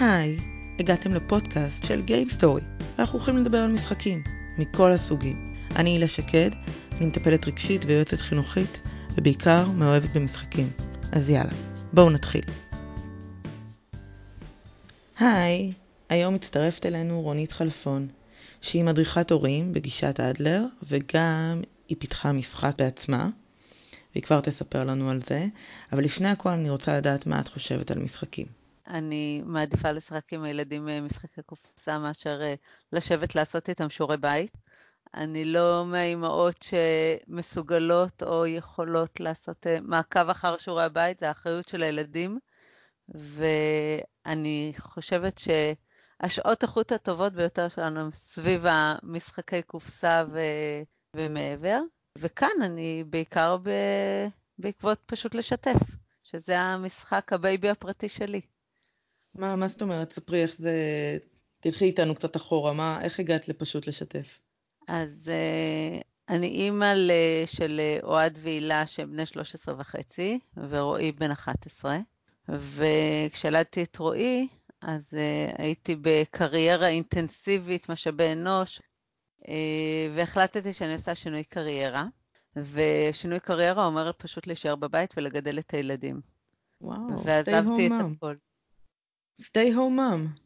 היי, הגעתם לפודקאסט של Game Story, ואנחנו הולכים לדבר על משחקים, מכל הסוגים. אני הילה שקד, אני מטפלת רגשית ויועצת חינוכית, ובעיקר מאוהבת במשחקים. אז יאללה, בואו נתחיל. היי, היום מצטרפת אלינו רונית חלפון, שהיא מדריכת הורים בגישת אדלר, וגם היא פיתחה משחק בעצמה, והיא כבר תספר לנו על זה, אבל לפני הכל אני רוצה לדעת מה את חושבת על משחקים. אני מעדיפה לשחק עם הילדים אה, משחקי קופסה מאשר אה, לשבת לעשות איתם שיעורי בית. אני לא מהאימהות שמסוגלות או יכולות לעשות אה, מעקב אחר שיעורי הבית, זה האחריות של הילדים. ואני חושבת שהשעות איכות הטובות ביותר שלנו הן סביב המשחקי קופסה ו... ומעבר. וכאן אני בעיקר ב... בעקבות פשוט לשתף, שזה המשחק ה baby הפרטי שלי. מה, מה זאת אומרת? ספרי איך זה... תלכי איתנו קצת אחורה, מה, איך הגעת לפשוט לשתף? אז אה, אני אימא של אוהד והילה שהם בני 13 וחצי, ורועי בן 11, וכשילדתי את רועי, אז אה, הייתי בקריירה אינטנסיבית, משאבי אנוש, uh, והחלטתי שאני עושה שינוי קריירה, ושינוי קריירה אומר פשוט להישאר בבית ולגדל את הילדים. וואו, ועזבתי את הכל. Stay home mom.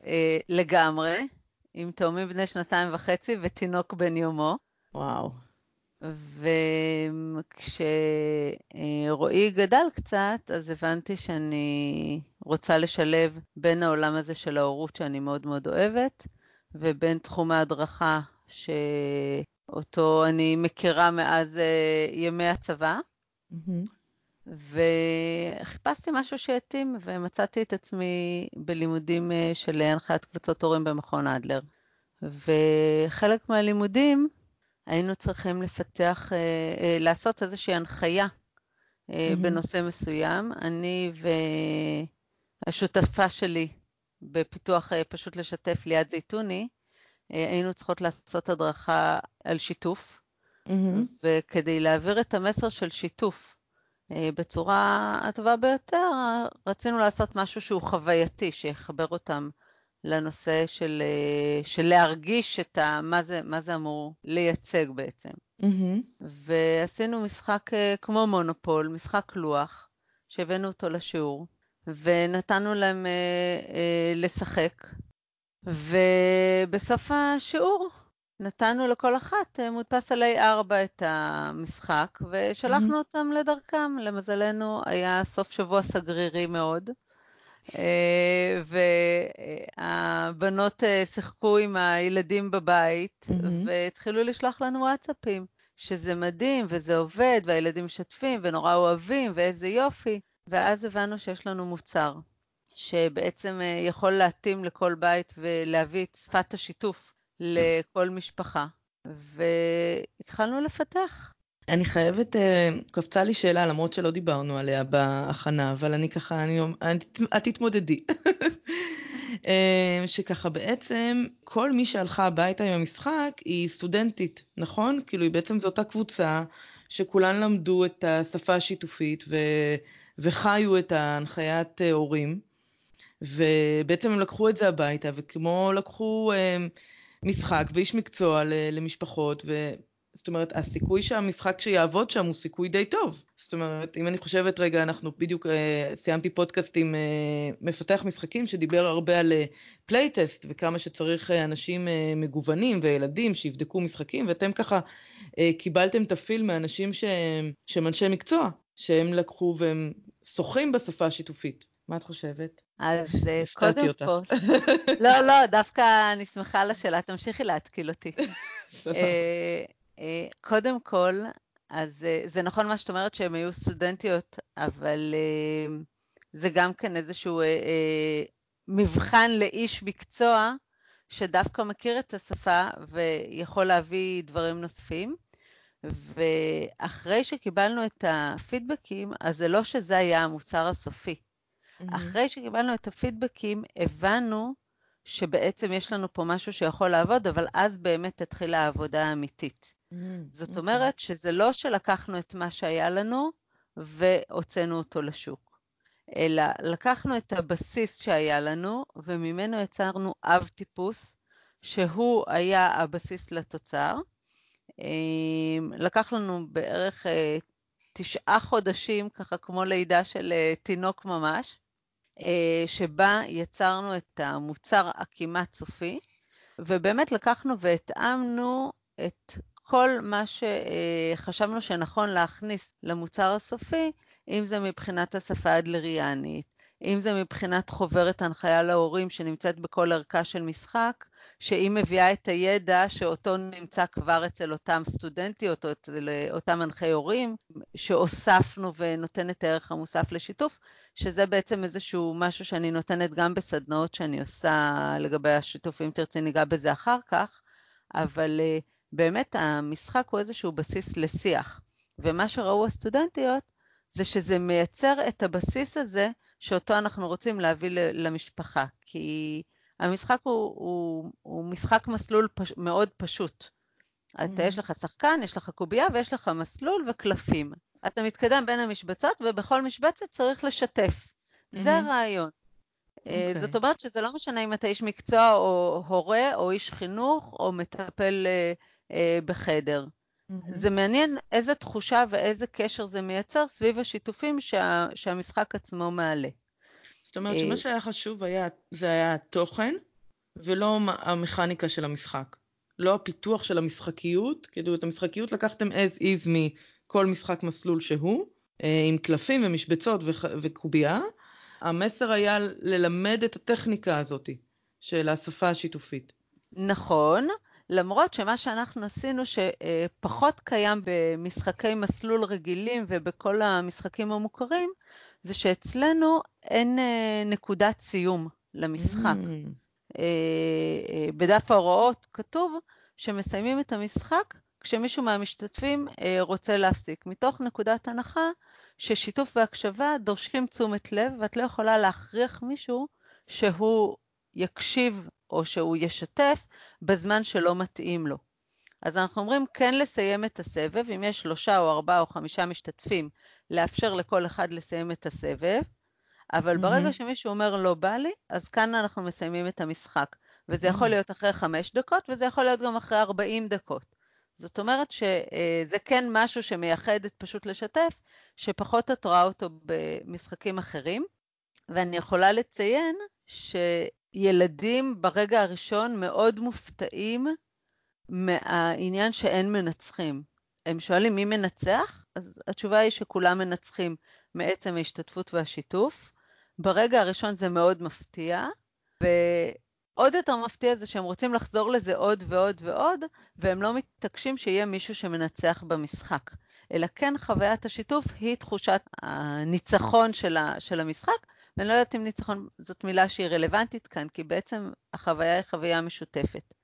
Uh, לגמרי, עם תאומים בני שנתיים וחצי ותינוק בן יומו. וואו. וכשרועי גדל קצת, אז הבנתי שאני רוצה לשלב בין העולם הזה של ההורות, שאני מאוד מאוד אוהבת, ובין תחום ההדרכה, שאותו אני מכירה מאז אה, ימי הצבא. Mm-hmm. וחיפשתי משהו שיתאים, ומצאתי את עצמי בלימודים אה, של הנחיית קבוצות הורים במכון אדלר. וחלק מהלימודים היינו צריכים לפתח, אה, אה, לעשות איזושהי הנחיה mm-hmm. בנושא מסוים. אני והשותפה שלי בפיתוח פשוט לשתף ליד זייתוני, היינו צריכות לעשות הדרכה על שיתוף, mm-hmm. וכדי להעביר את המסר של שיתוף בצורה הטובה ביותר, רצינו לעשות משהו שהוא חווייתי, שיחבר אותם לנושא של, אה, של להרגיש את ה, מה, זה, מה זה אמור לייצג בעצם. ועשינו משחק אה, כמו מונופול, משחק לוח, שהבאנו אותו לשיעור, ונתנו להם לשחק, ובסוף השיעור נתנו לכל אחת אה, מודפס על A4 את המשחק, ושלחנו mm-hmm. אותם לדרכם. למזלנו, היה סוף שבוע סגרירי מאוד, אה, והבנות אה, שיחקו עם הילדים בבית, mm-hmm. והתחילו לשלוח לנו וואטסאפים, שזה מדהים, וזה עובד, והילדים משתפים, ונורא אוהבים, ואיזה יופי. ואז הבנו שיש לנו מוצר, שבעצם יכול להתאים לכל בית ולהביא את שפת השיתוף. לכל משפחה, והתחלנו לפתח. אני חייבת, אה, קפצה לי שאלה, למרות שלא דיברנו עליה בהכנה, אבל אני ככה, אני, אני, את תתמודדי. אה, שככה בעצם כל מי שהלכה הביתה עם המשחק היא סטודנטית, נכון? כאילו היא בעצם זו אותה קבוצה שכולן למדו את השפה השיתופית ו... וחיו את ההנחיית אה, הורים, ובעצם הם לקחו את זה הביתה, וכמו לקחו משחק ואיש מקצוע למשפחות, ו... זאת אומרת, הסיכוי שהמשחק שיעבוד שם הוא סיכוי די טוב. זאת אומרת, אם אני חושבת רגע, אנחנו בדיוק אה, סיימתי פודקאסט עם אה, מפתח משחקים שדיבר הרבה על playtest אה, וכמה שצריך אה, אנשים אה, מגוונים וילדים שיבדקו משחקים, ואתם ככה uh, קיבלתם את הפיל מאנשים שהם, שהם אנשי מקצוע, שהם לקחו והם שוחים בשפה השיתופית. מה את חושבת? אז אה, קודם כל... לא, לא, דווקא אני שמחה על השאלה, תמשיכי להתקיל אותי. אה, אה, קודם כל, אז זה נכון מה שאת אומרת שהן היו סטודנטיות, אבל זה גם כן איזשהו מבחן לאיש מקצוע שדווקא מכיר את השפה ויכול להביא דברים נוספים. ואחרי שקיבלנו את הפידבקים, אז זה לא שזה היה המוצר הסופי. Mm-hmm. אחרי שקיבלנו את הפידבקים, הבנו שבעצם יש לנו פה משהו שיכול לעבוד, אבל אז באמת תתחיל העבודה האמיתית. Mm-hmm. זאת okay. אוקיי. אומרת שזה לא שלקחנו את מה שהיה לנו והוצאנו אותו לשוק, אלא לקחנו את הבסיס שהיה לנו, וממנו יצרנו אב טיפוס, שהוא היה הבסיס לתוצר. אמ, לקח לנו בערך אה, תשעה חודשים, ככה כמו לידה של אה, תינוק ממש, שבה יצרנו את המוצר הכמעט סופי, ובאמת לקחנו והתאמנו את כל מה שחשבנו שנכון להכניס למוצר הסופי, אם זה מבחינת השפה האדלריאנית, אם זה מבחינת חוברת הנחיה להורים שנמצאת בכל ערכה של משחק, שהיא מביאה את הידע שאותו נמצא כבר אצל אותם סטודנטיות או אצל אותם מנחי הורים, שהוספנו ונותן את הערך המוסף לשיתוף, שזה בעצם איזשהו משהו שאני נותנת גם בסדנאות שאני עושה לגבי השיתוף, אם תרצי ניגע בזה אחר כך, אבל אה, באמת המשחק הוא איזשהו בסיס לשיח. ומה שראו הסטודנטיות זה שזה מייצר את הבסיס הזה שאותו אנחנו רוצים להביא למשפחה. כי המשחק הוא, הוא, הוא משחק מסלול פש, מאוד פשוט. Mm-hmm. אתה, יש לך שחקן, יש לך קובייה ויש לך מסלול וקלפים. אתה מתקדם בין המשבצות ובכל משבצת צריך לשתף. Mm-hmm. זה הרעיון. Okay. אה, אוקיי. זאת אומרת שזה לא משנה אם אתה איש מקצוע או הורה או איש חינוך או מטפל אה, אה, בחדר. Mm-hmm. זה מעניין איזה תחושה ואיזה קשר זה מייצר סביב השיתופים שה, שהמשחק עצמו מעלה. זאת אומרת שמה שהיה חשוב היה, זה היה התוכן ולא המכניקה של המשחק. לא הפיתוח של המשחקיות, כאילו את המשחקיות לקחתם as is מכל משחק מסלול שהוא, עם קלפים ומשבצות וקובייה, המסר היה ללמד את הטכניקה הזאת של השפה השיתופית. נכון, למרות שמה שאנחנו עשינו שפחות קיים במשחקי מסלול רגילים ובכל המשחקים המוכרים, זה שאצלנו אין אה, נקודת סיום למשחק. Mm. אה, אה, בדף ההוראות כתוב שמסיימים את המשחק כשמישהו מהמשתתפים רוצה להפסיק, מתוך נקודת הנחה ששיתוף והקשבה דורשים תשומת לב, ואת לא יכולה להכריח מישהו שהוא יקשיב או שהוא ישתף בזמן שלא מתאים לו. אז אנחנו אומרים כן לסיים את הסבב, אם יש שלושה או ארבעה או חמישה משתתפים, לאפשר לכל אחד לסיים את הסבב, אבל mm-hmm. ברגע שמישהו אומר לא בא לי, אז כאן אנחנו מסיימים את המשחק. וזה. יכול להיות אחרי חמש דקות, וזה יכול להיות גם אחרי ארבעים דקות. זאת אומרת שזה כן משהו שמייחד את פשוט לשתף, שפחות את רואה אותו במשחקים אחרים. ואני יכולה לציין שילדים ברגע הראשון מאוד מופתעים מהעניין שאין מנצחים. הם שואלים מי מנצח? אז התשובה היא שכולם מנצחים מעצם ההשתתפות והשיתוף. ברגע הראשון זה מאוד מפתיע, ועוד יותר מפתיע זה שהם רוצים לחזור לזה עוד ועוד ועוד, והם לא מתעקשים שיהיה מישהו שמנצח במשחק. אלא כן חוויית השיתוף היא תחושת הניצחון של, של המשחק, ואני לא יודעת אם ניצחון זאת מילה שהיא רלוונטית כאן, כי בעצם החוויה היא חוויה משותפת.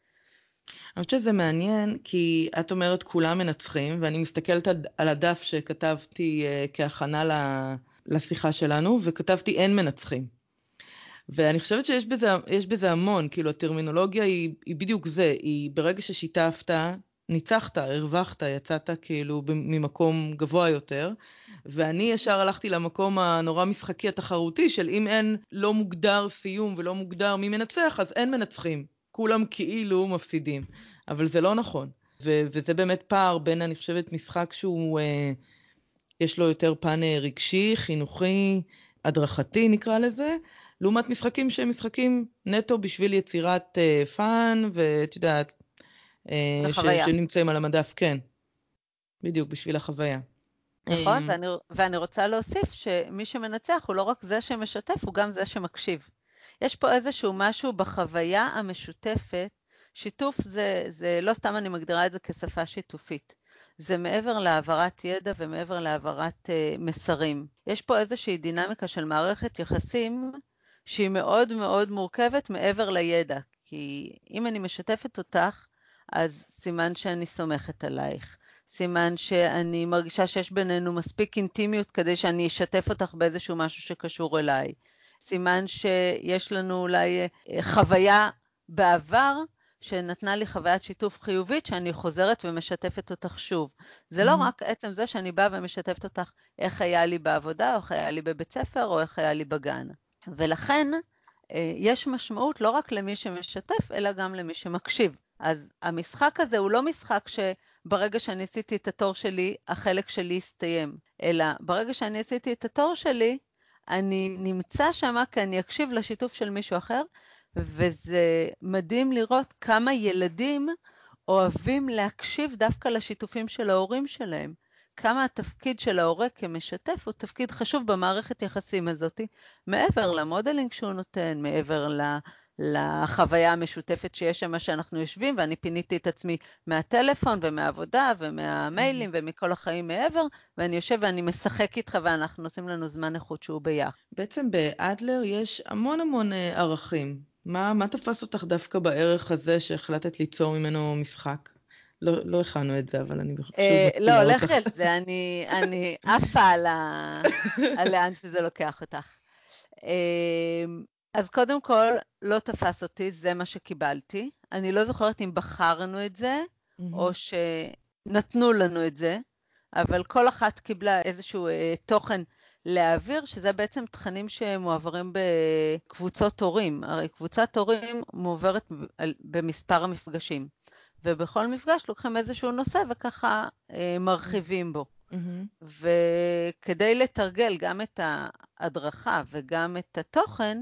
אני חושבת שזה מעניין, כי את אומרת כולם מנצחים, ואני מסתכלת על הדף שכתבתי uh, כהכנה לשיחה שלנו, וכתבתי אין מנצחים. ואני חושבת שיש בזה, בזה המון, כאילו הטרמינולוגיה היא, היא בדיוק זה, היא ברגע ששיתפת, ניצחת, הרווחת, יצאת כאילו ממקום גבוה יותר, ואני ישר הלכתי למקום הנורא משחקי התחרותי של אם אין לא מוגדר סיום ולא מוגדר מי מנצח, אז אין מנצחים. כולם כאילו מפסידים, אבל זה לא נכון. ו- וזה באמת פער בין, אני חושבת, משחק שהוא, אה, יש לו יותר פן אה, רגשי, חינוכי, הדרכתי נקרא לזה, לעומת משחקים שהם משחקים נטו בשביל יצירת אה, fun, ואת יודעת, אה, שנמצאים על המדף, כן. בדיוק, בשביל החוויה. נכון, אה, ואני, ואני רוצה להוסיף שמי שמנצח הוא לא רק זה שמשתף, הוא גם זה שמקשיב. יש פה איזשהו משהו בחוויה המשותפת, שיתוף זה, זה לא סתם אני מגדירה את זה כשפה שיתופית. זה מעבר להעברת ידע ומעבר להעברת uh, מסרים. יש פה איזושהי דינמיקה של מערכת יחסים שהיא מאוד מאוד מורכבת מעבר לידע. כי אם אני משתפת אותך, אז סימן שאני סומכת עלייך. סימן שאני מרגישה שיש בינינו מספיק אינטימיות כדי שאני אשתף אותך באיזשהו משהו שקשור אליי. סימן שיש לנו אולי אה, חוויה בעבר שנתנה לי חוויית שיתוף חיובית שאני חוזרת ומשתפת אותך שוב. זה לא mm-hmm. רק עצם זה שאני באה ומשתפת אותך איך היה לי בעבודה, או איך היה לי בבית ספר, או איך היה לי בגן. ולכן אה, יש משמעות לא רק למי שמשתף, אלא גם למי שמקשיב. אז המשחק הזה הוא לא משחק שברגע שאני עשיתי את התור שלי, החלק שלי הסתיים, אלא ברגע שאני עשיתי את התור שלי, אני נמצא שם כי אני אקשיב לשיתוף של מישהו אחר, וזה מדהים לראות כמה ילדים אוהבים להקשיב דווקא לשיתופים של ההורים שלהם. כמה התפקיד של ההורה כמשתף הוא תפקיד חשוב במערכת יחסים הזאת, מעבר למודלינג שהוא נותן, מעבר ל... לחוויה המשותפת שיש שם שאנחנו יושבים, ואני פיניתי את עצמי מהטלפון ומהעבודה ומהמיילים. ומכל החיים מעבר, ואני יושב ואני משחק איתך ואנחנו עושים לנו זמן איכות שהוא ביחד. בעצם באדלר יש המון המון אה, ערכים. מה, מה תפס אותך דווקא בערך הזה שהחלטת ליצור ממנו משחק? לא, לא הכנו את זה, אבל אני שוב אה, לא, לך על זה, אני, עפה על, לאן שזה לוקח אותך. אה, אז קודם כל, לא תפס אותי, זה מה שקיבלתי. אני לא זוכרת אם בחרנו את זה. או שנתנו לנו את זה, אבל כל אחת קיבלה איזשהו אה, תוכן להעביר, שזה בעצם תכנים שמועברים בקבוצות הורים. הרי קבוצת הורים מועברת במספר המפגשים, ובכל מפגש לוקחים איזשהו נושא וככה אה, מרחיבים בו. Mm-hmm. וכדי לתרגל גם את ההדרכה וגם את התוכן,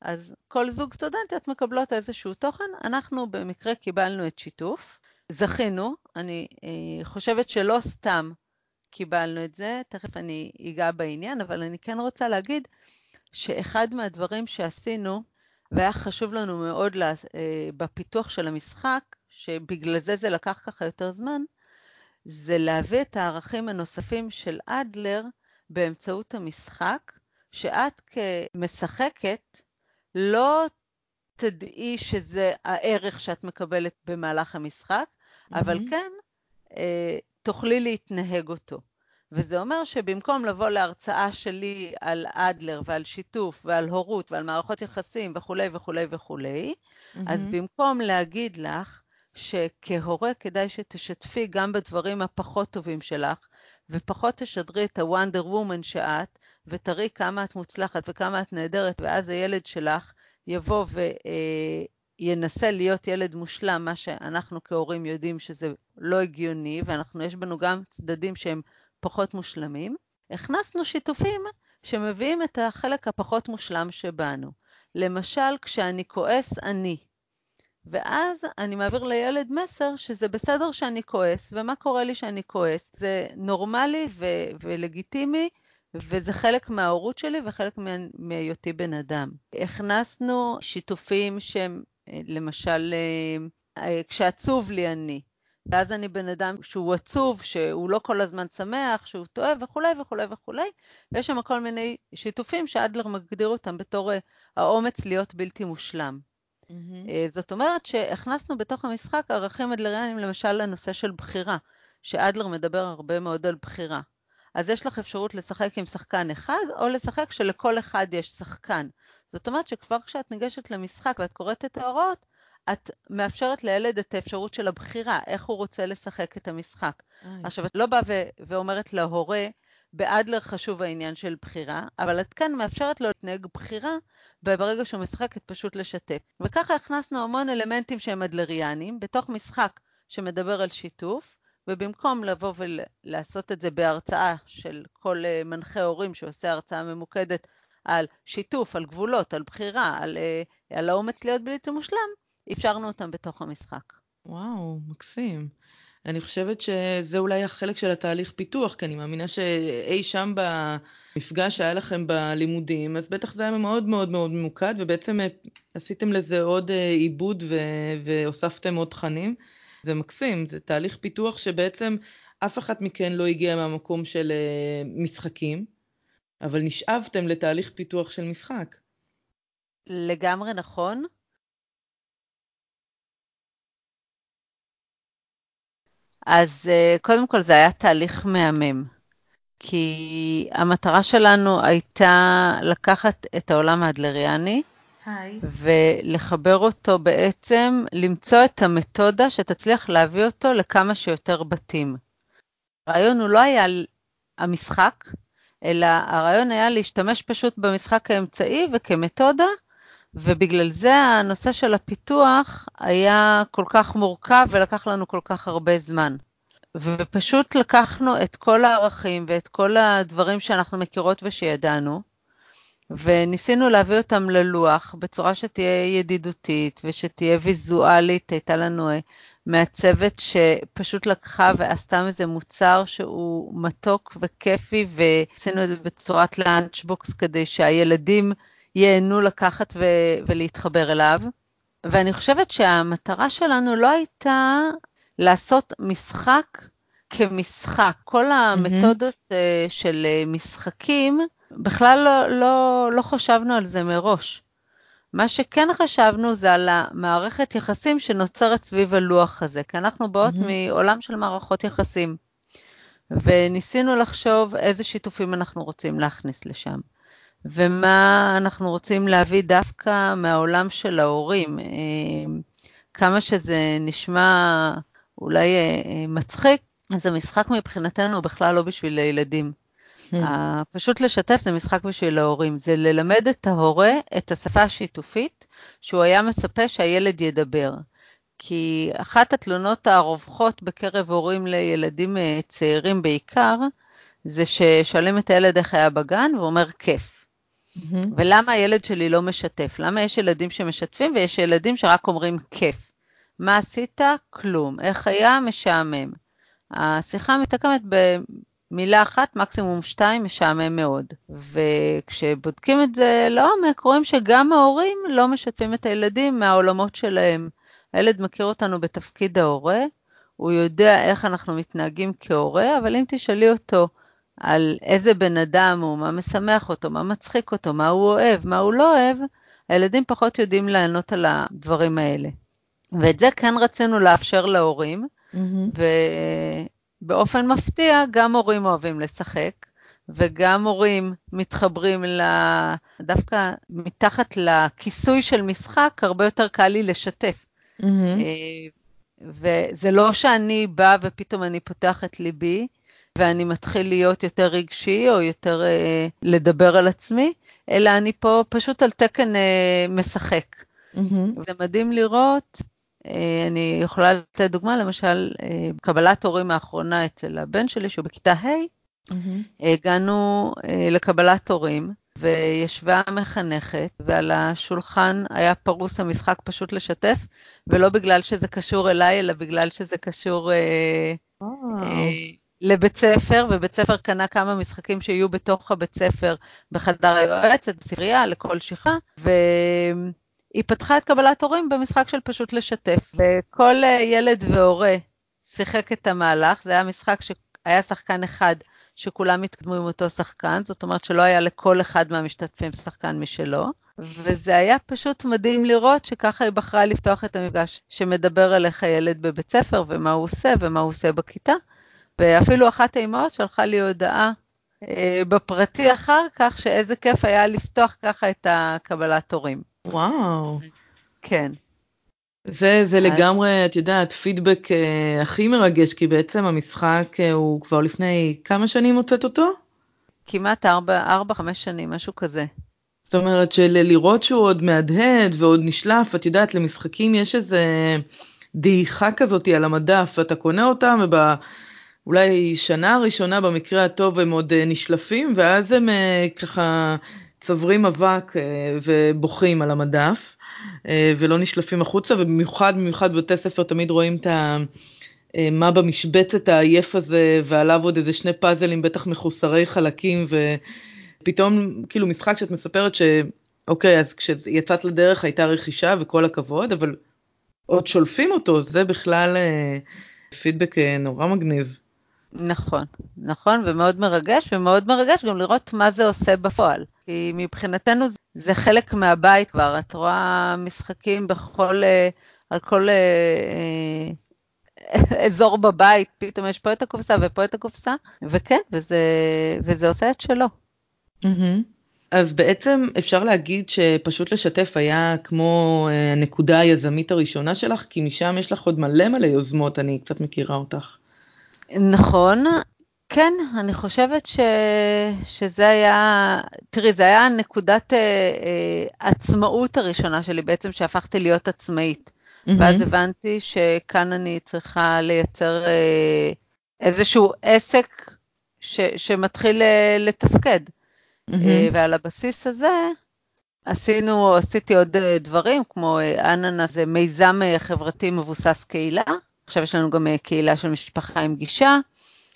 אז כל זוג סטודנטיות מקבלות איזשהו תוכן. אנחנו במקרה קיבלנו את שיתוף, זכינו, אני אה, חושבת שלא סתם קיבלנו את זה, תכף אני אגע בעניין, אבל אני כן רוצה להגיד שאחד מהדברים שעשינו, והיה חשוב לנו מאוד לה, אה, בפיתוח של המשחק, שבגלל זה זה לקח ככה יותר זמן, זה להביא את הערכים הנוספים של אדלר באמצעות המשחק, שאת כמשחקת לא תדעי שזה הערך שאת מקבלת במהלך המשחק, mm-hmm. אבל כן אה, תוכלי להתנהג אותו. וזה אומר שבמקום לבוא להרצאה שלי על אדלר ועל שיתוף ועל הורות ועל מערכות יחסים וכולי וכולי וכולי, mm-hmm. אז במקום להגיד לך שכהורה כדאי שתשתפי גם בדברים הפחות טובים שלך, ופחות תשדרי את הוונדר וומן שאת, ותראי כמה את מוצלחת וכמה את נהדרת, ואז הילד שלך יבוא וינסה להיות ילד מושלם, מה שאנחנו כהורים יודעים שזה לא הגיוני, ואנחנו, יש בנו גם צדדים שהם פחות מושלמים. הכנסנו שיתופים שמביאים את החלק הפחות מושלם שבנו. למשל, כשאני כועס, אני. ואז אני מעביר לילד מסר שזה בסדר שאני כועס, ומה קורה לי שאני כועס? זה נורמלי ו- ולגיטימי, וזה חלק מההורות שלי וחלק מהיותי בן אדם. הכנסנו שיתופים שהם, אה, למשל, אה, אה, כשעצוב לי אני, ואז אני בן אדם שהוא עצוב, שהוא לא כל הזמן שמח, שהוא טועה וכולי וכולי וכולי, ויש שם כל מיני שיתופים שאדלר מגדיר אותם בתור האומץ להיות בלתי מושלם. Mm-hmm. זאת אומרת שהכנסנו בתוך המשחק ערכים אדלריאנים, למשל לנושא של בחירה, שאדלר מדבר הרבה מאוד על בחירה. אז יש לך אפשרות לשחק עם שחקן אחד, או לשחק שלכל אחד יש שחקן. זאת אומרת שכבר כשאת ניגשת למשחק ואת קוראת את ההוראות, את מאפשרת לילד את האפשרות של הבחירה, איך הוא רוצה לשחק את המשחק. אי. עכשיו, את לא באה ו- ואומרת להורה, באדלר חשוב העניין של בחירה, אבל את כאן מאפשרת לו להתנהג בחירה ברגע שהוא משחק, את פשוט לשתף. וככה הכנסנו המון אלמנטים שהם אדלריאנים, בתוך משחק שמדבר על שיתוף, ובמקום לבוא ולעשות את זה בהרצאה של כל אה, מנחה הורים שעושה הרצאה ממוקדת על שיתוף, על גבולות, על בחירה, על, אה, על האומץ להיות בלתי מושלם, אפשרנו אותם בתוך המשחק. וואו, מקסים. אני חושבת שזה אולי החלק של התהליך פיתוח, כי אני מאמינה שאי שם במפגש שהיה לכם בלימודים, אז בטח זה היה מאוד מאוד מאוד ממוקד, ובעצם אה, עשיתם לזה עוד עיבוד והוספתם עוד תכנים. זה מקסים, זה תהליך פיתוח שבעצם אף אחת מכן לא הגיעה מהמקום של uh, משחקים, אבל נשאבתם לתהליך פיתוח של משחק. לגמרי נכון. אז uh, קודם כל זה היה תהליך מהמם, כי המטרה שלנו הייתה לקחת את העולם האדלריאני היי. ולחבר אותו בעצם, למצוא את המתודה שתצליח להביא אותו לכמה שיותר בתים. הרעיון הוא לא היה המשחק, אלא הרעיון היה להשתמש פשוט במשחק האמצעי וכמתודה, ובגלל זה הנושא של הפיתוח היה כל כך מורכב ולקח לנו כל כך הרבה זמן. ופשוט לקחנו את כל הערכים ואת כל הדברים שאנחנו מכירות ושידענו, וניסינו להביא אותם ללוח בצורה שתהיה ידידותית ושתהיה ויזואלית. הייתה לנו אה, מעצבת שפשוט לקחה ועשתה מזה מוצר שהוא מתוק וכיפי, ועשינו את זה בצורת לאנצ'בוקס כדי שהילדים ייהנו לקחת ו- ולהתחבר אליו. ואני חושבת שהמטרה שלנו לא הייתה לעשות משחק כמשחק. כל המתודות mm-hmm. של אה, משחקים, בכלל לא, לא, לא חשבנו על זה מראש. מה שכן חשבנו זה על המערכת יחסים שנוצרת סביב הלוח הזה, כי אנחנו באות mm-hmm. מעולם של מערכות יחסים. וניסינו לחשוב איזה שיתופים אנחנו רוצים להכניס לשם, ומה אנחנו רוצים להביא דווקא מהעולם של ההורים. אה, כמה שזה נשמע אולי אה, מצחיק, אז המשחק מבחינתנו הוא בכלל לא בשביל ילדים. Hmm. פשוט לשתף זה משחק בשביל ההורים, זה ללמד את ההורה את השפה השיתופית שהוא היה מצפה שהילד ידבר. כי אחת התלונות הרווחות בקרב הורים לילדים אה, צעירים בעיקר, זה ששואלים את הילד איך היה בגן, והוא אומר כיף. Mm-hmm. ולמה הילד שלי לא משתף? למה יש ילדים שמשתפים ויש ילדים שרק אומרים כיף? מה עשית? כלום. איך היה? משעמם. השיחה מתקמת במילה אחת, מקסימום שתיים, משעמם מאוד. וכשבודקים את זה לעומק, רואים שגם ההורים לא משתפים את הילדים מהעולמות שלהם. הילד מכיר אותנו בתפקיד ההורה, הוא יודע איך אנחנו מתנהגים כהורה, אבל אם תשאלי אותו על איזה בן אדם הוא, מה משמח אותו, מה מצחיק אותו, מה הוא אוהב, מה הוא לא אוהב, הילדים פחות יודעים לענות על הדברים האלה. ואת זה כן רצינו לאפשר להורים, mm-hmm. ובאופן מפתיע, גם הורים אוהבים לשחק, וגם הורים מתחברים ל... דווקא מתחת לכיסוי של משחק, הרבה יותר קל לי לשתף. Mm-hmm. וזה לא שאני באה ופתאום אני פותח את ליבי, ואני מתחיל להיות יותר רגשי, או יותר אה, לדבר על עצמי, אלא אני פה פשוט על תקן אה, משחק. Mm-hmm. זה מדהים לראות אה, אני יכולה לתת דוגמה, למשל, אה, קבלת הורים האחרונה אצל הבן שלי, שהוא בכיתה ה', mm-hmm. הגענו אה, לקבלת הורים, וישבה המחנכת, ועל השולחן היה פרוס המשחק פשוט לשתף, ולא בגלל שזה קשור אליי, אלא בגלל שזה קשור אה, אה, לבית ספר, ובית ספר קנה כמה משחקים שיהיו בתוך הבית ספר בחדר היועצת, בספרייה, לכל שכחה, ו... היא פתחה את קבלת הורים במשחק של פשוט לשתף. וכל אה, ילד והורה שיחק את המהלך, זה היה משחק שהיה שחקן אחד שכולם התקדמו עם אותו שחקן, זאת אומרת שלא היה לכל אחד מהמשתתפים שחקן משלו. וזה היה פשוט מדהים לראות שככה היא בחרה לפתוח את המפגש שמדבר אליך ילד בבית ספר ומה הוא עושה ומה הוא עושה בכיתה. ואפילו אחת האימהות שלחה לי הודעה אה, בפרטי אחר כך, שאיזה כיף היה לפתוח ככה את הקבלת הורים. וואו. כן. זה, זה אז... לגמרי, את יודעת, פידבק אה, הכי מרגש, כי בעצם המשחק אה, הוא כבר לפני כמה שנים הוצאת אותו? כמעט ארבע, ארבע, חמש שנים, משהו כזה. זאת אומרת שלראות שהוא עוד מהדהד ועוד נשלף, את יודעת, למשחקים יש איזה דעיכה כזאת על המדף, אתה קונה אותם ובאולי שנה הראשונה במקרה הטוב הם עוד אה, נשלפים, ואז הם אה, ככה צוברים אבק אה, ובוכים על המדף ולא נשלפים החוצה ובמיוחד במיוחד בבתי ספר תמיד רואים את ה... מה במשבצת העייף הזה ועליו עוד איזה שני פאזלים בטח מחוסרי חלקים ופתאום כאילו משחק שאת מספרת שאוקיי אז כשיצאת לדרך הייתה רכישה וכל הכבוד אבל עוד שולפים אותו זה בכלל פידבק נורא מגניב. נכון, נכון, ומאוד מרגש, ומאוד מרגש גם לראות מה זה עושה בפועל. כי מבחינתנו זה חלק מהבית כבר, את רואה משחקים בכל, אה, על כל אה, אה, אזור בבית, פתאום יש פה את הקופסה ופה את הקופסה, וכן, וזה, וזה עושה את שלו. Mm-hmm. אז בעצם אפשר להגיד שפשוט לשתף היה כמו הנקודה היזמית הראשונה שלך, כי משם יש לך עוד מלא מלא יוזמות, אני קצת מכירה אותך. נכון, כן, אני חושבת ש... שזה היה, תראי, זה היה נקודת אה, אה, עצמאות הראשונה שלי בעצם, שהפכתי להיות עצמאית. Mm-hmm. ואז הבנתי שכאן אני צריכה לייצר אה, איזשהו עסק ש... שמתחיל אה, לתפקד. Mm-hmm. אה, ועל הבסיס הזה עשינו, עשיתי עוד אה, דברים, כמו אה, אננס, זה מיזם אה, חברתי מבוסס קהילה. עכשיו יש לנו גם אה, קהילה של משפחה עם גישה.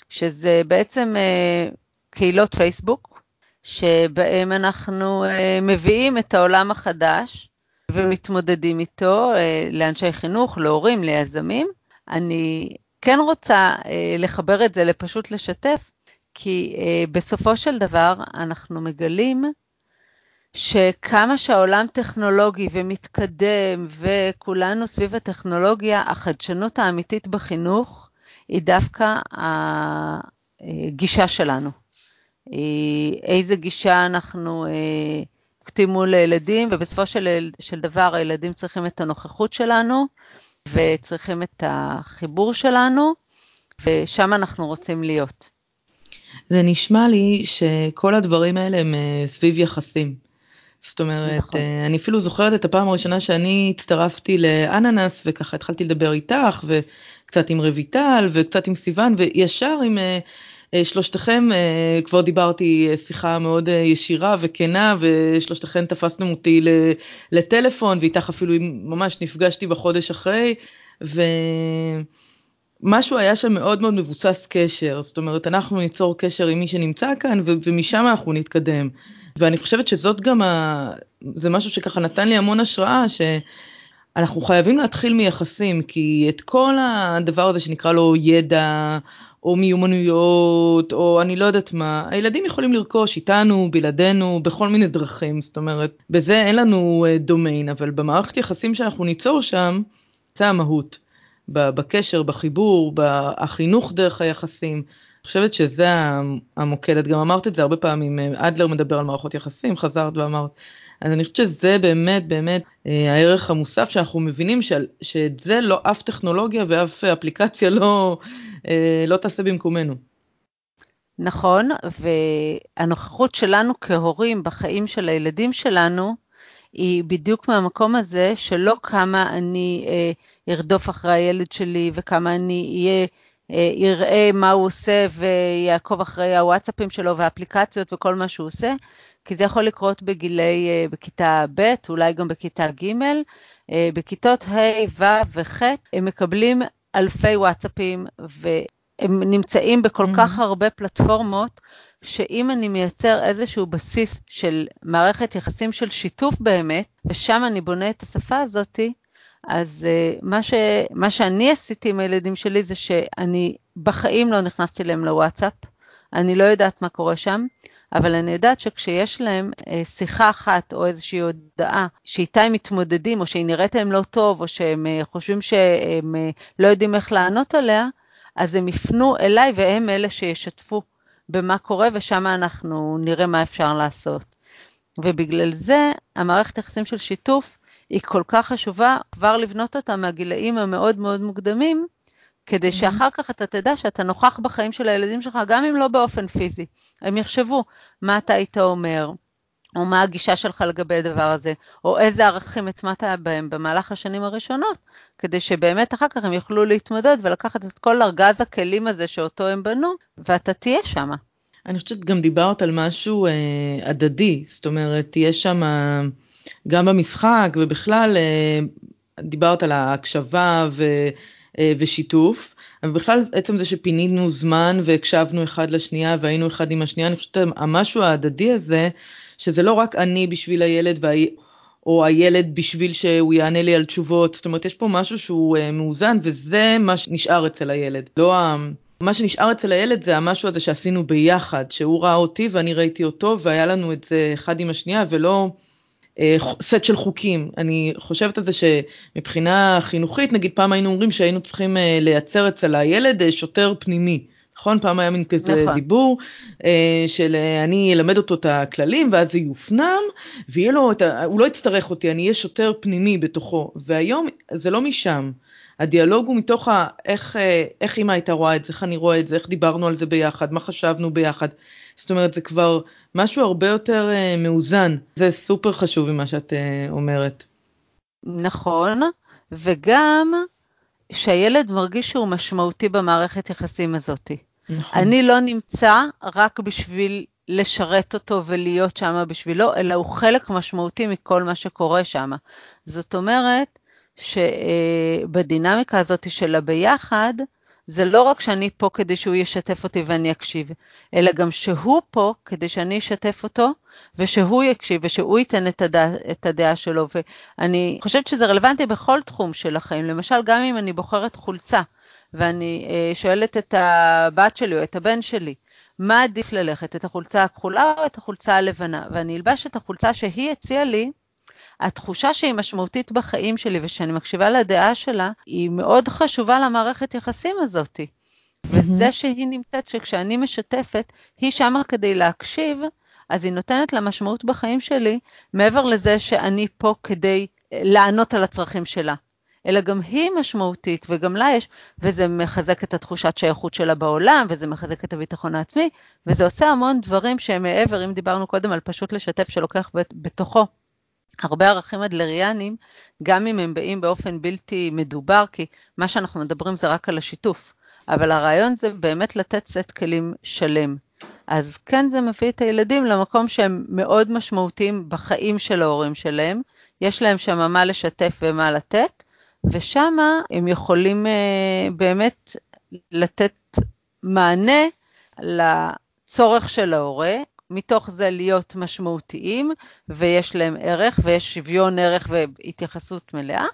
שזה בעצם אה, קהילות פייסבוק, שבהם אנחנו אה, מביאים את העולם החדש ומתמודדים איתו לאנשי חינוך, להורים, ליזמים. אני כן רוצה לחבר את זה לפשוט לשתף, כי בסופו של דבר אנחנו מגלים שכמה שהעולם טכנולוגי ומתקדם וכולנו סביב הטכנולוגיה, החדשנות האמיתית בחינוך היא דווקא הגישה שלנו. איזה גישה אנחנו נוקטים מול הילדים, ובסופו של, של דבר הילדים צריכים את הנוכחות שלנו, וצריכים את החיבור שלנו, ושם אנחנו רוצים להיות. זה נשמע לי שכל הדברים האלה הם אה, סביב יחסים. זאת אומרת, נכון. אה, אני אפילו זוכרת את הפעם הראשונה שאני הצטרפתי לאננס וככה התחלתי לדבר איתך וקצת עם רויטל וקצת עם סיוון וישר עם אה, אה, שלושתכם כבר דיברתי שיחה מאוד ישירה וכנה ושלושתכם תפסתם אותי לטלפון ואיתך אפילו ממש נפגשתי בחודש אחרי ומשהו היה שם מאוד מאוד מבוסס קשר זאת אומרת אנחנו ניצור קשר עם מי שנמצא כאן ומשם אנחנו נתקדם. ואני חושבת שזאת גם, ה... זה משהו שככה נתן לי המון השראה, שאנחנו חייבים להתחיל מיחסים, כי את כל הדבר הזה שנקרא לו ידע, או מיומנויות, או אני לא יודעת מה, הילדים יכולים לרכוש איתנו, בלעדינו, בכל מיני דרכים, זאת אומרת, בזה אין לנו דומיין, אבל במערכת יחסים שאנחנו ניצור שם, זה המהות. בקשר, בחיבור, בחינוך דרך היחסים. חושבת שזה המוקד, את גם אמרת את זה הרבה פעמים, אה, אדלר מדבר על מערכות יחסים, חזרת ואמרת. אז אני חושבת שזה באמת באמת אה, הערך המוסף שאנחנו מבינים שעל, שאת זה לא אף טכנולוגיה ואף אפליקציה לא, אה, לא תעשה במקומנו. נכון, והנוכחות שלנו כהורים בחיים של הילדים שלנו, היא בדיוק מהמקום הזה שלא כמה אני אה, ארדוף אחרי הילד שלי וכמה אני אהיה אה, יראה מה הוא עושה ויעקוב אחרי הוואטסאפים שלו והאפליקציות וכל מה שהוא עושה, כי זה יכול לקרות בגילי, אה, בכיתה ב', אולי גם בכיתה ג', אה, בכיתות ה', ו' וח', הם מקבלים אלפי וואטסאפים והם נמצאים בכל mm-hmm. כך הרבה פלטפורמות, שאם אני מייצר איזשהו בסיס של מערכת יחסים של שיתוף באמת, ושם אני בונה את השפה הזאתי, אז uh, מה, ש, מה שאני עשיתי עם הילדים שלי זה שאני בחיים לא נכנסתי להם לוואטסאפ, אני לא יודעת מה קורה שם, אבל אני יודעת שכשיש להם uh, שיחה אחת או איזושהי הודעה שאיתה הם מתמודדים, או שהיא נראית להם לא טוב, או שהם uh, חושבים שהם לא יודעים איך לענות עליה, אז הם יפנו אליי והם אלה שישתפו במה קורה, ושם אנחנו נראה מה אפשר לעשות. ובגלל זה המערכת יחסים של שיתוף היא כל כך חשובה כבר לבנות אותה מהגילאים המאוד מאוד מוקדמים, כדי שאחר כך אתה תדע שאתה נוכח בחיים של הילדים שלך, גם אם לא באופן פיזי. הם יחשבו מה אתה היית אומר, או מה הגישה שלך לגבי הדבר הזה, או איזה ערכים הטמעת בהם במהלך השנים הראשונות, כדי שבאמת אחר כך הם יוכלו להתמודד ולקחת את כל ארגז הכלים הזה שאותו הם בנו, ואתה תהיה שם. אני חושבת גם דיברת על משהו אה, הדדי, זאת אומרת, תהיה שם... אה... גם במשחק ובכלל אה, דיברת על ההקשבה ו, אה, ושיתוף, אבל בכלל עצם זה שפינינו זמן והקשבנו אחד לשנייה והיינו אחד עם השנייה, אני חושבת המשהו ההדדי הזה, שזה לא רק אני בשביל הילד וה... או הילד בשביל שהוא יענה לי על תשובות, זאת אומרת יש פה משהו שהוא uh, מאוזן וזה מה שנשאר אצל הילד, לא ה... מה שנשאר אצל הילד זה המשהו הזה שעשינו ביחד, שהוא ראה אותי ואני ראיתי אותו והיה לנו את זה אחד עם השנייה ולא סט של חוקים. אני חושבת על זה שמבחינה חינוכית, נגיד פעם היינו אומרים שהיינו צריכים אה, לייצר אצל הילד אה, שוטר פנימי. נכון? פעם היה מין כזה נכון. דיבור אה, של אה, אני אלמד אותו את הכללים ואז זה יופנם ויהיה לו את ה... הוא לא יצטרך אותי, אני אהיה שוטר פנימי בתוכו. והיום זה לא משם. הדיאלוג הוא מתוך ה... איך, אה, איך אימא הייתה רואה את זה, איך אני רואה את זה, איך דיברנו על זה ביחד, מה חשבנו ביחד. זאת אומרת, זה כבר משהו הרבה יותר אה, מאוזן. זה סופר חשוב ממה שאת אה, אומרת. נכון, וגם שהילד מרגיש שהוא משמעותי במערכת יחסים הזאת. נכון. אני לא נמצא רק בשביל לשרת אותו ולהיות שם בשבילו, אלא הוא חלק משמעותי מכל מה שקורה שם. זאת אומרת, שבדינמיקה הזאת של הביחד, זה לא רק שאני פה כדי שהוא ישתף אותי ואני אקשיב, אלא גם שהוא פה כדי שאני אשתף אותו, ושהוא יקשיב, ושהוא ייתן את, הדע, את הדעה שלו. ואני חושבת שזה רלוונטי בכל תחום של החיים. למשל, גם אם אני בוחרת חולצה, ואני אה, שואלת את הבת שלי או את הבן שלי, מה עדיף ללכת, את החולצה הכחולה או את החולצה הלבנה? ואני אלבש את החולצה שהיא הציעה לי, התחושה שהיא משמעותית בחיים שלי ושאני מקשיבה לדעה שלה, היא מאוד חשובה למערכת יחסים הזאתי. וזה שהיא נמצאת, שכשאני משתפת, היא שמה כדי להקשיב, אז היא נותנת לה משמעות בחיים שלי, מעבר לזה שאני פה כדי לענות על הצרכים שלה. אלא גם היא משמעותית, וגם לה יש, וזה מחזק את התחושת שייכות שלה בעולם, וזה מחזק את הביטחון העצמי, וזה עושה המון דברים שהם מעבר, אם דיברנו קודם על פשוט לשתף שלוקח בתוכו הרבה ערכים אדלריאנים, גם אם הם באים באופן בלתי מדובר, כי מה שאנחנו מדברים זה רק על השיתוף, אבל הרעיון זה באמת לתת סט כלים שלם. אז כן זה מביא את הילדים למקום שהם מאוד משמעותיים בחיים של ההורים שלהם, יש להם שם מה לשתף ומה לתת, ושם הם יכולים uh, באמת לתת מענה לצורך של ההורה, מתוך זה להיות משמעותיים, ויש להם ערך, ויש שוויון ערך והתייחסות מלאה,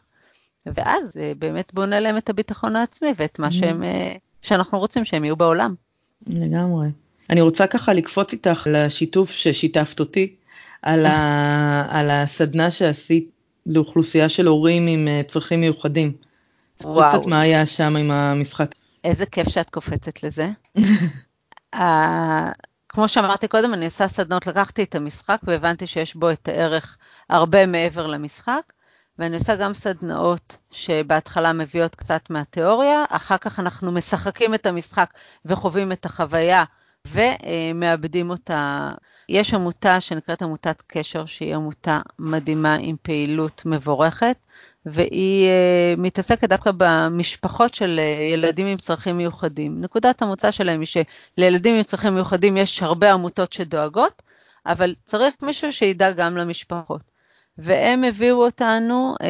ואז זה באמת בונה להם את הביטחון העצמי ואת מה שהם, אה, שאנחנו רוצים שהם יהיו בעולם. לגמרי. אני רוצה ככה לקפוץ איתך לשיתוף ששיתפת אותי, על, ה, על הסדנה שעשית לאוכלוסייה של הורים עם אה, צרכים מיוחדים. וואו. קצת מה היה שם עם המשחק. איזה כיף שאת קופצת לזה. כמו שאמרתי קודם, אני עושה סדנות, לקחתי את המשחק והבנתי שיש בו את הערך הרבה מעבר למשחק, ואני עושה גם סדנאות שבהתחלה מביאות קצת מהתיאוריה, אחר כך אנחנו משחקים את המשחק וחווים את החוויה ומאבדים אותה. יש עמותה שנקראת עמותת קשר, שהיא עמותה מדהימה עם פעילות מבורכת, והיא uh, מתעסקת דווקא במשפחות של uh, ילדים עם צרכים מיוחדים. נקודת המוצא שלהם היא שלילדים עם צרכים מיוחדים יש הרבה עמותות שדואגות, אבל צריך מישהו שידאג גם למשפחות. והם הביאו אותנו uh,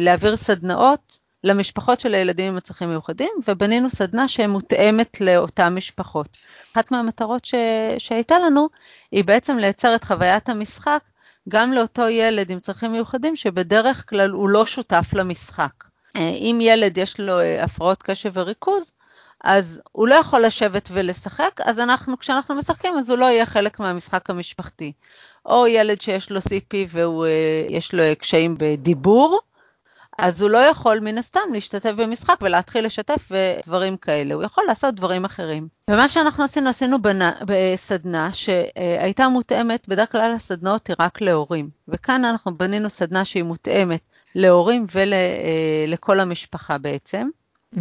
להעביר סדנאות למשפחות של הילדים עם הצרכים מיוחדים, ובנינו סדנה שמותאמת לאותן משפחות. אחת מהמטרות ש... שהייתה לנו, היא בעצם לייצר את חוויית המשחק גם לאותו ילד עם צרכים מיוחדים, שבדרך כלל הוא לא שותף למשחק. אה, אם ילד יש לו אה, הפרעות קשב וריכוז, אז הוא לא יכול לשבת ולשחק, אז אנחנו, כשאנחנו משחקים, אז הוא לא יהיה חלק מהמשחק המשפחתי. או ילד שיש לו CP ויש לו קשיים בדיבור, אז הוא לא יכול מן הסתם להשתתף במשחק ולהתחיל לשתף ודברים כאלה, הוא יכול לעשות דברים אחרים. ומה שאנחנו עשינו, עשינו בנה, בסדנה שהייתה מותאמת, בדרך כלל הסדנאות היא רק להורים, וכאן אנחנו בנינו סדנה שהיא מותאמת להורים ולכל המשפחה בעצם. Mm-hmm.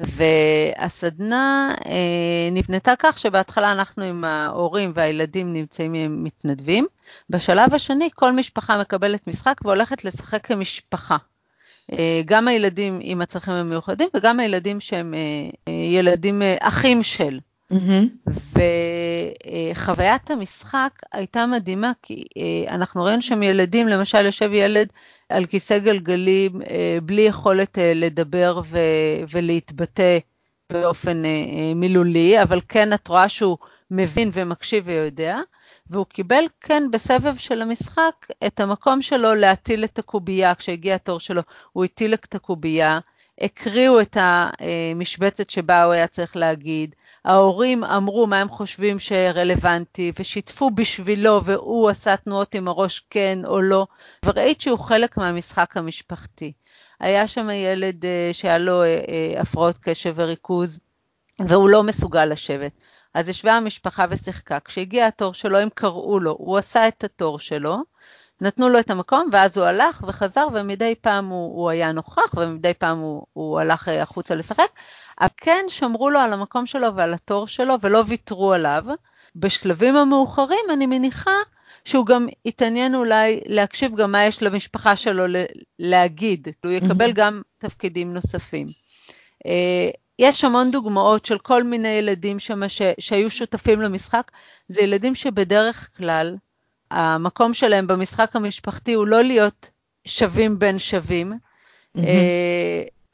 והסדנה אה, נבנתה כך שבהתחלה אנחנו עם ההורים והילדים נמצאים עם מתנדבים. בשלב השני כל משפחה מקבלת משחק והולכת לשחק כמשפחה. אה, גם הילדים עם הצרכים המיוחדים וגם הילדים שהם אה, אה, ילדים אחים של. Mm-hmm. וחוויית המשחק הייתה מדהימה, כי אנחנו ראינו שם ילדים, למשל יושב ילד על כיסא גלגלים בלי יכולת לדבר ו- ולהתבטא באופן מילולי, אבל כן את רואה שהוא מבין ומקשיב ויודע. והוא קיבל כן בסבב של המשחק את המקום שלו להטיל את הקובייה, כשהגיע התור שלו הוא הטיל את הקובייה, הקריאו את המשבצת שבה הוא היה צריך להגיד, ההורים אמרו מה הם חושבים שרלוונטי ושיתפו בשבילו והוא עשה תנועות עם הראש כן או לא, וראית שהוא חלק מהמשחק המשפחתי. היה שם ילד אה, שהיה לו אה, אה, הפרעות קשב וריכוז, והוא לא מסוגל לשבת. אז ישבה המשפחה ושיחקה. כשהגיע התור שלו, הם קראו לו, הוא עשה את התור שלו, נתנו לו את המקום, ואז הוא הלך וחזר, ומדי פעם הוא, הוא היה נוכח, ומדי פעם הוא, הוא הלך אה, החוצה לשחק. אבל כן שמרו לו על המקום שלו ועל התור שלו, ולא ויתרו עליו. בשלבים המאוחרים, אני מניחה, שהוא גם יתעניין אולי להקשיב גם מה יש למשפחה שלו להגיד, הוא יקבל גם תפקידים נוספים. אה, יש המון דוגמאות של כל מיני ילדים שם ש, שהיו שותפים למשחק, זה ילדים שבדרך כלל המקום שלהם במשחק המשפחתי הוא לא להיות שווים בין שווים, mm-hmm.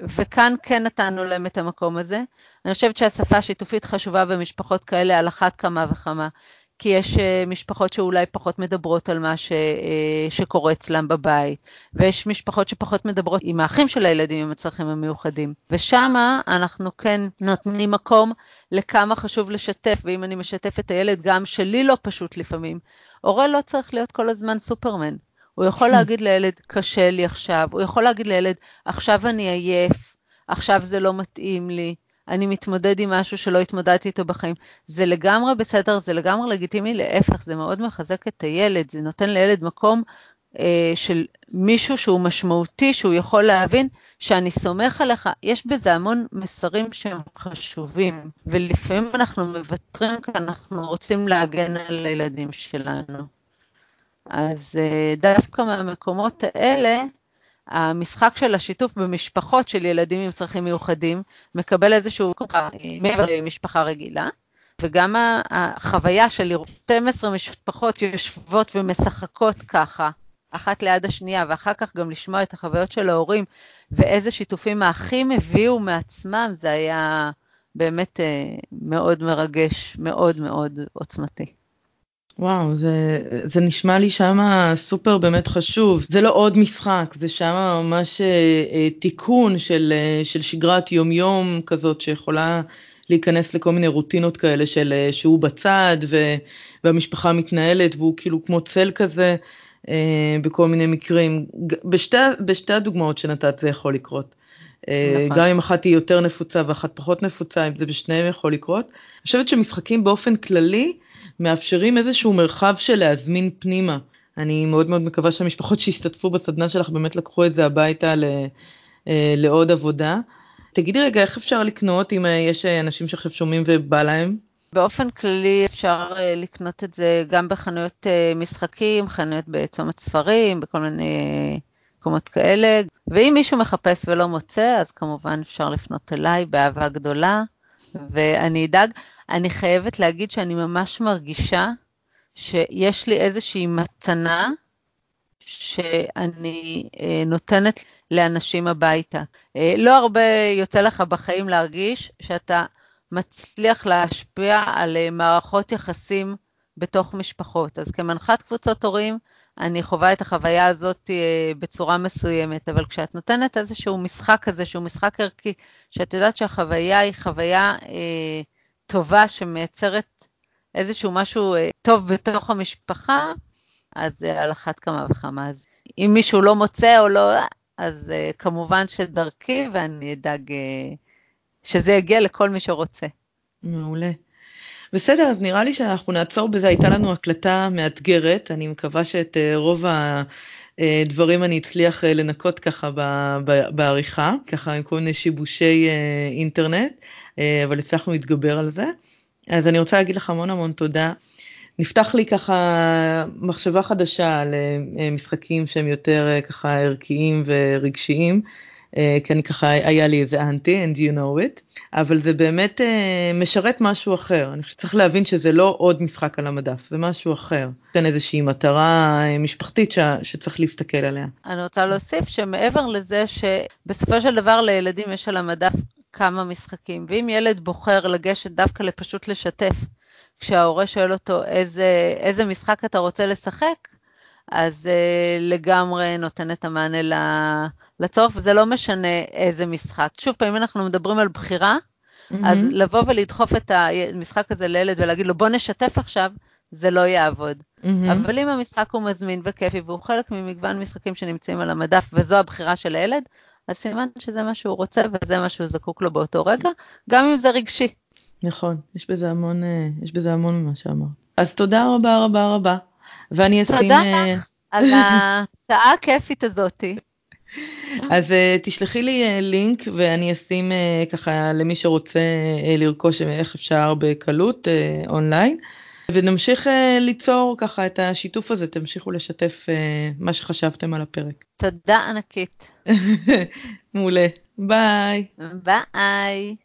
וכאן כן נתנו להם את המקום הזה. אני חושבת שהשפה השיתופית חשובה במשפחות כאלה על אחת כמה וכמה, כי יש uh, משפחות שאולי פחות מדברות על מה ש, uh, שקורה אצלם בבית, ויש משפחות שפחות מדברות עם האחים של הילדים עם הצרכים המיוחדים. ושמה אנחנו כן נותנים מקום לכמה חשוב לשתף, ואם אני משתף את הילד, גם שלי לא פשוט לפעמים. הורה לא צריך להיות כל הזמן סופרמן. הוא יכול להגיד לילד, קשה לי עכשיו, הוא יכול להגיד לילד, עכשיו אני עייף, עכשיו זה לא מתאים לי. אני מתמודד עם משהו שלא התמודדתי איתו בחיים. זה לגמרי בסדר, זה לגמרי לגיטימי, להפך, זה מאוד מחזק את הילד, זה נותן לילד מקום אה, של מישהו שהוא משמעותי, שהוא יכול להבין שאני סומך עליך. יש בזה המון מסרים שהם חשובים, ולפעמים אנחנו מוותרים כי אנחנו רוצים להגן על הילדים שלנו. אז אה, דווקא מהמקומות האלה, המשחק של השיתוף במשפחות של ילדים עם צרכים מיוחדים מקבל איזשהו ככה מעבר למשפחה רגילה, וגם החוויה של לראות 12 משפחות יושבות ומשחקות ככה, אחת ליד השנייה, ואחר כך גם לשמוע את החוויות של ההורים, ואיזה שיתופים האחים הביאו מעצמם, זה היה באמת אה, מאוד מרגש, מאוד מאוד עוצמתי. וואו, זה, זה נשמע לי שמה סופר באמת חשוב. זה לא עוד משחק, זה שמה ממש אה, אה, תיקון של, אה, של שגרת יום-יום כזאת שיכולה להיכנס לכל מיני רוטינות כאלה של אה, שהוא בצד ו, והמשפחה מתנהלת והוא כאילו כמו צל כזה אה, בכל מיני מקרים. בשתי, בשתי הדוגמאות שנתת זה יכול לקרות. אה, נכון. גם אם אחת היא יותר נפוצה ואחת פחות נפוצה, אם זה בשניהם יכול לקרות. אני חושבת שמשחקים באופן כללי, מאפשרים איזשהו מרחב של להזמין פנימה. אני מאוד מאוד מקווה שהמשפחות שהשתתפו בסדנה שלך באמת לקחו את זה הביתה ל, אה, לעוד עבודה. תגידי רגע, איך אפשר לקנות אם אה, יש אה, אנשים שעכשיו שומעים ובא להם? באופן כללי אפשר לקנות את זה גם בחנויות משחקים, חנויות בצומת ספרים, בכל מיני מקומות כאלה. ואם מישהו מחפש ולא מוצא, אז כמובן אפשר לפנות אליי באהבה גדולה, ואני אדאג. אני חייבת להגיד שאני ממש מרגישה שיש לי איזושהי מתנה שאני אה, נותנת לאנשים הביתה. אה, לא הרבה יוצא לך בחיים להרגיש שאתה מצליח להשפיע על אה, מערכות יחסים בתוך משפחות. אז כמנחת קבוצות הורים, אני חווה את החוויה הזאת בצורה מסוימת, אבל כשאת נותנת איזשהו משחק כזה, שהוא משחק ערכי, שאת יודעת שהחוויה היא חוויה אה, טובה שמייצרת איזשהו משהו אה, טוב בתוך המשפחה, אז זה על אחת כמה וכמה. אז אם מישהו לא מוצא או לא, אז אה, כמובן שדרכי ואני אדאג אה, שזה יגיע לכל מי שרוצה. מעולה. בסדר, אז נראה לי שאנחנו נעצור בזה, הייתה לנו הקלטה מאתגרת, אני מקווה שאת רוב הדברים אני אצליח לנקות ככה בעריכה, ככה עם כל מיני שיבושי אינטרנט. אה, אבל הצלחנו להתגבר על זה. אז אני רוצה להגיד לך המון המון תודה. נפתח לי ככה מחשבה חדשה על אה, משחקים שהם יותר אה, ככה ערכיים ורגשיים, כי אני ככה, היה לי איזה אנטי, and you know it, אבל זה באמת משרת משהו אחר. אני חושבת שצריך להבין שזה לא עוד משחק על המדף, זה משהו אחר. כאן איזושהי מטרה משפחתית ש, שצריך להסתכל עליה. אני רוצה להוסיף שמעבר לזה שבסופו של דבר לילדים יש על המדף כמה משחקים. ואם ילד בוחר לגשת דווקא לפשוט לשתף, כשההורה שואל אותו איזה, איזה משחק אתה רוצה לשחק, אז uh, לגמרי נותן את המענה לצורך, וזה לא משנה איזה משחק. שוב פעם, אם אנחנו מדברים על בחירה, mm-hmm. אז לבוא ולדחוף את המשחק הזה לילד ולהגיד לו בוא נשתף עכשיו, זה לא יעבוד. Mm-hmm. אבל אם המשחק הוא מזמין וכיפי והוא חלק ממגוון משחקים שנמצאים על המדף וזו הבחירה של הילד, אז סימן שזה מה שהוא רוצה וזה מה שהוא זקוק לו באותו רגע, גם אם זה רגשי. נכון, יש בזה המון, יש בזה המון ממה שאמרת. אז תודה רבה רבה רבה, ואני אשים... תודה לך על השעה הכיפית הזאתי. אז uh, תשלחי לי uh, לינק ואני אשים uh, ככה למי שרוצה uh, לרכוש איך אפשר בקלות uh, אונליין. ונמשיך uh, ליצור ככה את השיתוף הזה, תמשיכו לשתף uh, מה שחשבתם על הפרק. תודה ענקית. מעולה, ביי. ביי.